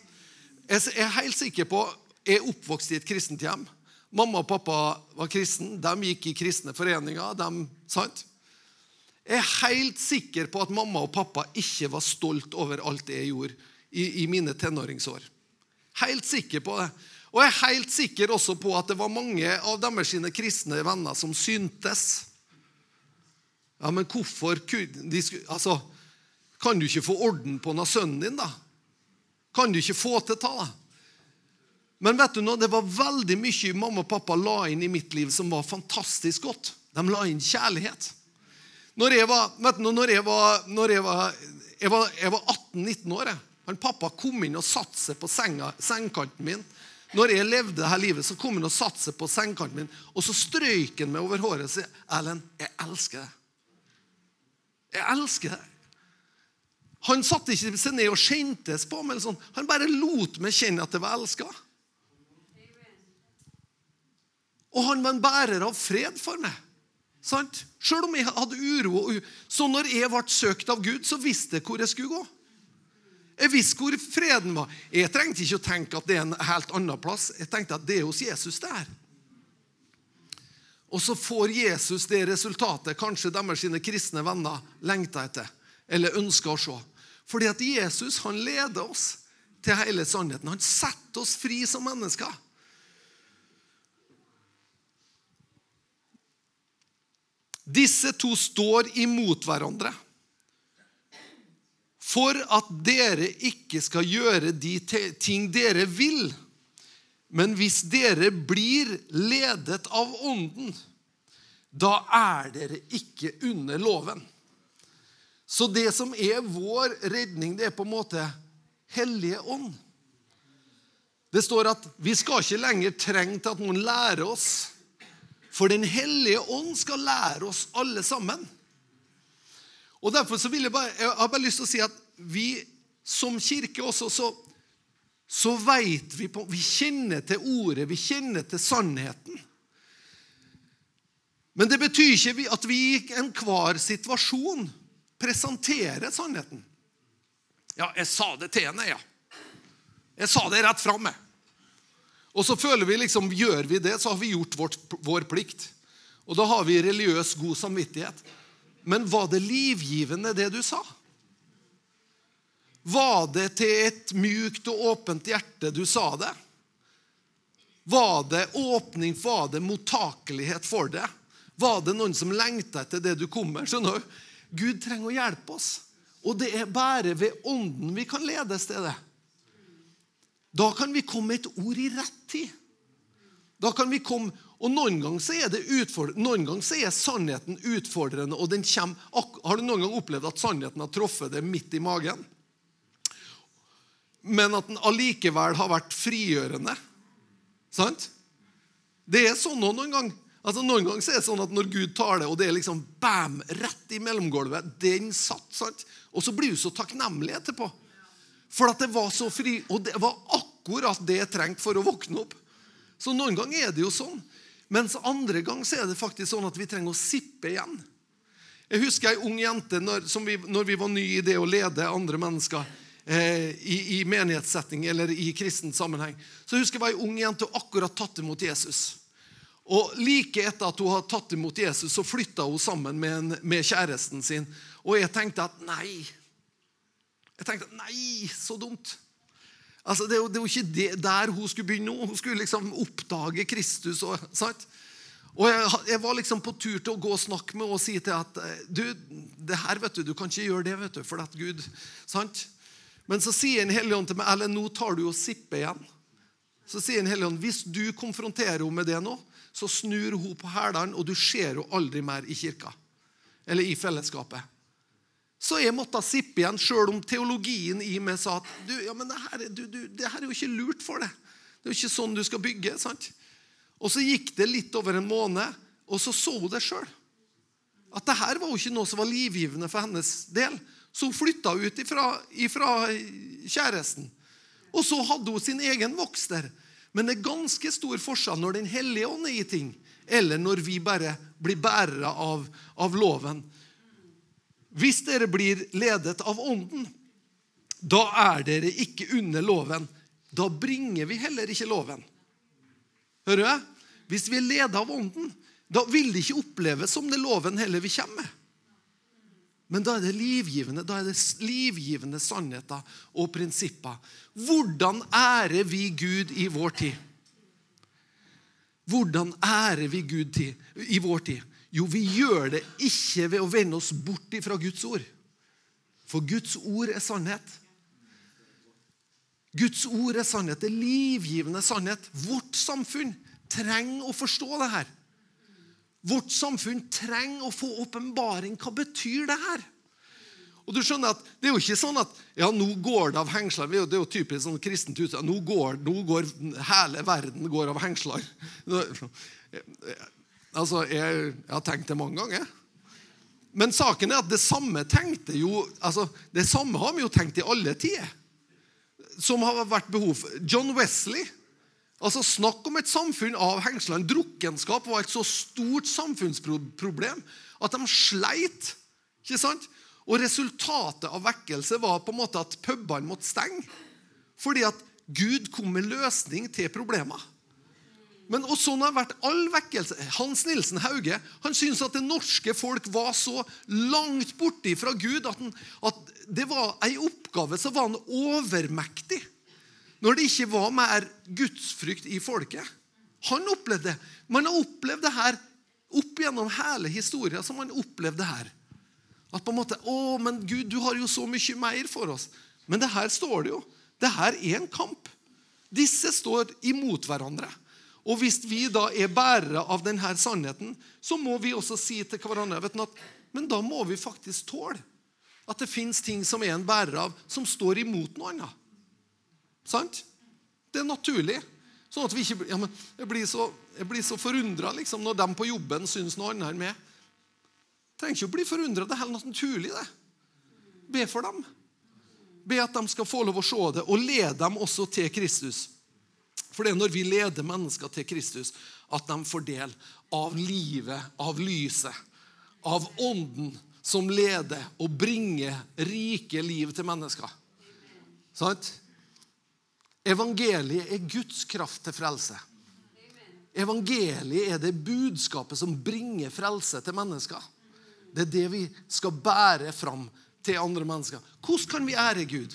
Jeg er helt sikker på Jeg er oppvokst i et kristent hjem. Mamma og pappa var kristne. De gikk i kristne foreninger. De, sant? Jeg er helt sikker på at mamma og pappa ikke var stolt over alt det jeg gjorde i, i mine tenåringsår. Helt sikker på det. Og jeg er helt sikker også på at det var mange av deres kristne venner som syntes. Ja, men hvorfor de, altså, Kan du ikke få orden på noe sønnen din, da? Kan du ikke få til det? Men vet du noe, det var veldig mye mamma og pappa la inn i mitt liv som var fantastisk godt. De la inn kjærlighet. Når jeg var, vet du, når jeg var, når jeg var, jeg var, jeg var 18-19 år han Pappa kom inn og satte seg på senga, sengekanten min. Når jeg levde dette livet, så kom han og satte seg på sengekanten min, og så strøyk han meg over håret og sa, 'Erlend, jeg elsker deg.' Jeg elsker deg. Han satte ikke seg ned og skjentes på meg. Sånn. Han bare lot meg kjenne at jeg var elska. Og han var en bærer av fred for meg. Sant? Selv om jeg hadde uro. Så når jeg ble søkt av Gud, så visste jeg hvor jeg skulle gå. Jeg visste hvor freden var. Jeg trengte ikke å tenke at det er en helt annen plass. Jeg tenkte at det er hos Jesus det er. Og så får Jesus det resultatet kanskje deres sine kristne venner lengter etter eller ønsker å se. Fordi at Jesus han leder oss til hele sannheten. Han setter oss fri som mennesker. Disse to står imot hverandre for at dere ikke skal gjøre de ting dere vil. Men hvis dere blir ledet av Ånden, da er dere ikke under loven. Så det som er vår redning, det er på en måte Hellige ånd. Det står at vi skal ikke lenger trenge til at noen lærer oss for Den hellige ånd skal lære oss alle sammen. Og Derfor så vil jeg bare, jeg har bare lyst til å si at vi som kirke også, så, så vet vi på Vi kjenner til ordet, vi kjenner til sannheten. Men det betyr ikke at vi i enhver situasjon presenterer sannheten. Ja, jeg sa det til henne, ja. Jeg sa det rett fram. Og så føler vi liksom, Gjør vi det, så har vi gjort vårt, vår plikt. Og da har vi religiøs god samvittighet. Men var det livgivende, det du sa? Var det til et mjukt og åpent hjerte du sa det? Var det åpning, var det mottakelighet for det? Var det noen som lengta etter det du kom med? Skjønner du? Gud trenger å hjelpe oss. Og det er bare ved Ånden vi kan ledes til det. Da kan vi komme med et ord i rett tid. Da kan vi komme, og Noen ganger så er ganger så er sannheten utfordrende. og den kommer, Har du noen gang opplevd at sannheten har truffet deg midt i magen? Men at den allikevel har vært frigjørende? Sant? Det er sånn noen ganger. Altså Noen ganger er det sånn at når Gud tar det, og det er liksom bam, rett i mellomgulvet Den satt, sant? Og så blir du så takknemlig etterpå. For at det var så fri, og det var akkurat det jeg trengte for å våkne opp. Så noen ganger er det jo sånn. Mens andre ganger er det faktisk sånn at vi trenger å sippe igjen. Jeg husker ei ung jente når, vi, når vi var nye i det å lede andre mennesker eh, i, i menighetssetting eller i kristen sammenheng. Så jeg husker jeg var ei ung jente og akkurat tatt imot Jesus. Og Like etter at hun hadde tatt imot Jesus, så flytta hun sammen med, en, med kjæresten sin. Og jeg tenkte at nei, jeg tenkte nei, så dumt. Altså, det, det var ikke det, der hun skulle begynne nå. Hun skulle liksom oppdage Kristus. Og, sant? og jeg, jeg, var liksom på tur til å gå og snakke med henne og si til at du, det her vet du, du kan ikke gjøre det, vet du, for at Gud sant? Men så sier en Helligånd til meg Ellen, nå tar du og sipper igjen. Så sier en Helligånd hvis du konfronterer henne med det nå, så snur hun på hælene, og du ser henne aldri mer i kirka eller i fellesskapet. Så jeg måtte sippe igjen, sjøl om teologien i meg sa at du, ja, men det her, du, du, det her, er jo ikke lurt for deg. Det er jo ikke sånn du skal bygge. sant? Og så gikk det litt over en måned, og så så hun det sjøl. At det her var jo ikke noe som var livgivende for hennes del. Så hun flytta ut ifra, ifra kjæresten. Og så hadde hun sin egen voks der. Men det er ganske stor forskjell når Den hellige ånd er i ting, eller når vi bare blir bærere av, av loven. Hvis dere blir ledet av Ånden, da er dere ikke under loven. Da bringer vi heller ikke loven. Hører du? Hvis vi er ledet av Ånden, da vil det ikke oppleves som det loven heller vi kommer med. Men da er det livgivende, da er det livgivende sannheter og prinsipper. Hvordan ærer vi Gud i vår tid? Hvordan ærer vi Gud i vår tid? Jo, vi gjør det ikke ved å vende oss bort fra Guds ord. For Guds ord er sannhet. Guds ord er sannhet, det er livgivende sannhet. Vårt samfunn trenger å forstå det her. Vårt samfunn trenger å få åpenbaring. Hva betyr det her? Og du skjønner at Det er jo ikke sånn at ja, nå går det av hengsler. Det er jo typisk sånn kristent uttrykk. Nå, nå går hele verden går av hengsler. Altså, jeg, jeg, har tenkt det mange ganger. Men saken er at det samme tenkte jo, altså, det samme har vi jo tenkt i alle tider. Som har vært behov for. John Wesley altså Snakk om et samfunn av hengslene. Drukkenskap var et så stort samfunnsproblem at de sleit. ikke sant? Og resultatet av vekkelse var på en måte at pubene måtte stenge. Fordi at Gud kom med løsning til problemer. Men og sånn har vært all vekkelse. Hans Nilsen Hauge han syntes at det norske folk var så langt borte fra Gud at, han, at det var ei oppgave som var han overmektig. Når det ikke var mer gudsfrykt i folket. Han opplevde det. Man har opplevd det her opp gjennom hele historien. som man opplevde her. At på en måte, 'Å, men Gud, du har jo så mye mer for oss.' Men det her står det jo. Det her er en kamp. Disse står imot hverandre. Og hvis vi da er bærere av denne sannheten, så må vi også si til hverandre vet du, at, men da må vi faktisk tåle at det fins ting som er en bærer av, som står imot noe annet. Sant? Det er naturlig. Sånn at vi ikke, ja, men Jeg blir jeg så forundra liksom, når de på jobben syns noe annet enn meg. Trenger ikke å bli forundra. Det er helt naturlig, det. Be for dem. Be at de skal få lov å se det, og lede dem også til Kristus. For det er når vi leder mennesker til Kristus, at de får del av livet, av lyset, av ånden som leder og bringer rike liv til mennesker. Sant? Evangeliet er Guds kraft til frelse. Evangeliet er det budskapet som bringer frelse til mennesker. Det er det vi skal bære fram til andre mennesker. Hvordan kan vi ære Gud?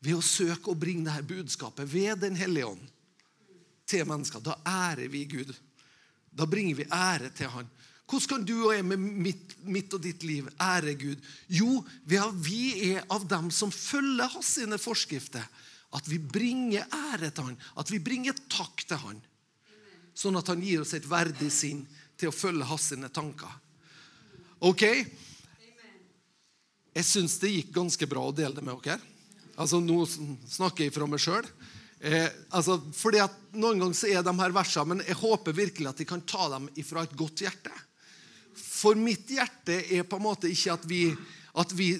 Ved å søke å bringe dette budskapet ved Den hellige ånd til mennesker. Da ærer vi Gud. Da bringer vi ære til Han. Hvordan kan du og jeg med mitt, mitt og ditt liv ære Gud? Jo, vi er av dem som følger hans sine forskrifter. At vi bringer ære til Han, at vi bringer takk til Han. Sånn at Han gir oss et verdig sinn til å følge hans sine tanker. Ok? Jeg syns det gikk ganske bra å dele det med dere. Altså, Nå snakker jeg fra meg sjøl. Eh, altså, fordi at Noen ganger så er de her versene, men jeg håper virkelig at de kan ta dem fra et godt hjerte. For mitt hjerte er på en måte ikke at vi, at vi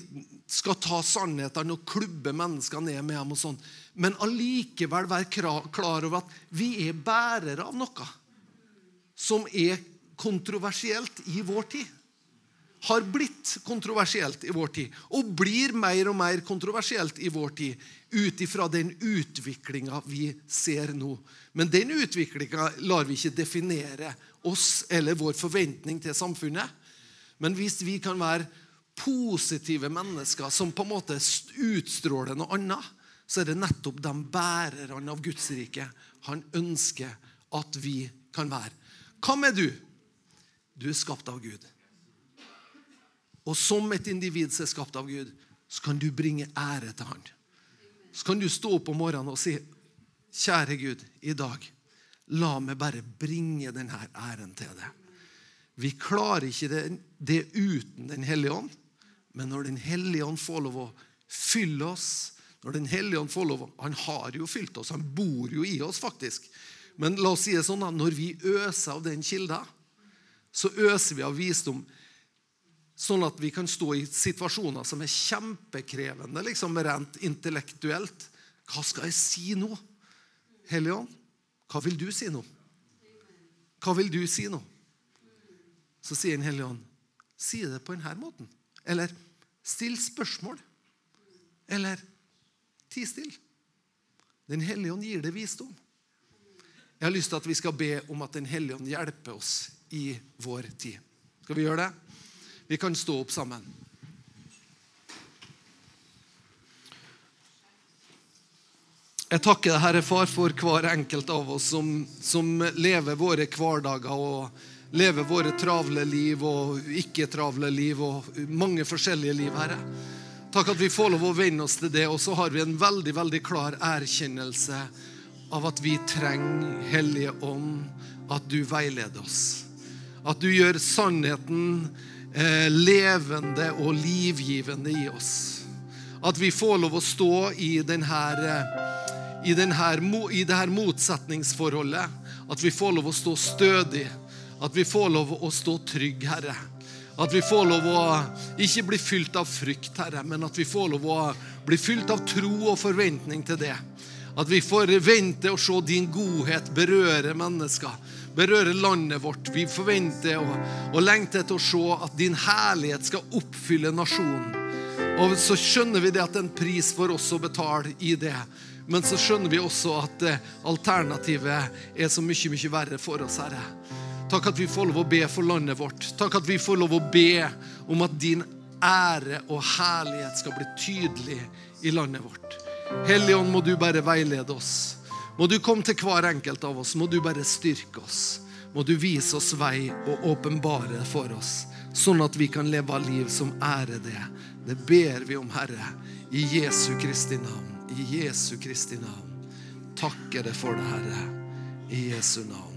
skal ta sannhetene og klubbe mennesker ned med dem, og sånn, men allikevel være klar over at vi er bærere av noe som er kontroversielt i vår tid har blitt kontroversielt i vår tid, og blir mer og mer kontroversielt i vår tid ut ifra den utviklinga vi ser nå. Men den utviklinga lar vi ikke definere oss eller vår forventning til samfunnet. Men hvis vi kan være positive mennesker som på en måte utstråler noe annet, så er det nettopp de bærerne av Guds rike han ønsker at vi kan være. Hvem er du? Du er skapt av Gud. Og som et individ som er skapt av Gud, så kan du bringe ære til Han. Så kan du stå opp om morgenen og si, 'Kjære Gud, i dag, la meg bare bringe denne æren til deg.' Vi klarer ikke det, det uten Den hellige ånd, men når Den hellige ånd får lov å fylle oss når Den hellige ånd får lov Han har jo fylt oss, han bor jo i oss, faktisk. Men la oss si det sånn at når vi øser av den kilda, så øser vi av visdom Sånn at vi kan stå i situasjoner som er kjempekrevende liksom rent intellektuelt. Hva skal jeg si nå? Hellige hva vil du si nå? Hva vil du si nå? Så sier Den hellige ånd, si det på denne måten. Eller still spørsmål. Eller ti stille. Den hellige ånd gir det visdom. Jeg har lyst til at vi skal be om at Den hellige ånd hjelper oss i vår tid. Skal vi gjøre det? Vi kan stå opp sammen. Jeg takker deg, Herre Far, for hver enkelt av oss som, som lever våre hverdager og lever våre travle liv og ikke-travle liv og mange forskjellige liv, Herre. Takk at vi får lov å venne oss til det, og så har vi en veldig, veldig klar erkjennelse av at vi trenger Hellige Ånd, at du veileder oss. At du gjør sannheten eh, levende og livgivende i oss. At vi får lov å stå i denne eh, i, denne, i dette motsetningsforholdet. At vi får lov å stå stødig. At vi får lov å stå trygg, Herre. At vi får lov å ikke bli fylt av frykt, Herre, men at vi får lov å bli fylt av tro og forventning til det. At vi får vente og se din godhet berøre mennesker, berøre landet vårt. Vi forventer og, og lengter etter å se at din herlighet skal oppfylle nasjonen. Og så skjønner vi det at det er en pris for oss å betale i det. Men så skjønner vi også at eh, alternativet er så mye, mye verre for oss, Herre. Takk at vi får lov å be for landet vårt. Takk at vi får lov å be om at din ære og herlighet skal bli tydelig i landet vårt. Hellige Ånd, må du bare veilede oss. Må du komme til hver enkelt av oss. Må du bare styrke oss. Må du vise oss vei og åpenbare for oss, sånn at vi kan leve av liv som ærer det. Det ber vi om, Herre, i Jesu Kristi navn. I Jesu Kristi navn. Takker det for det, Herre. I Jesu navn.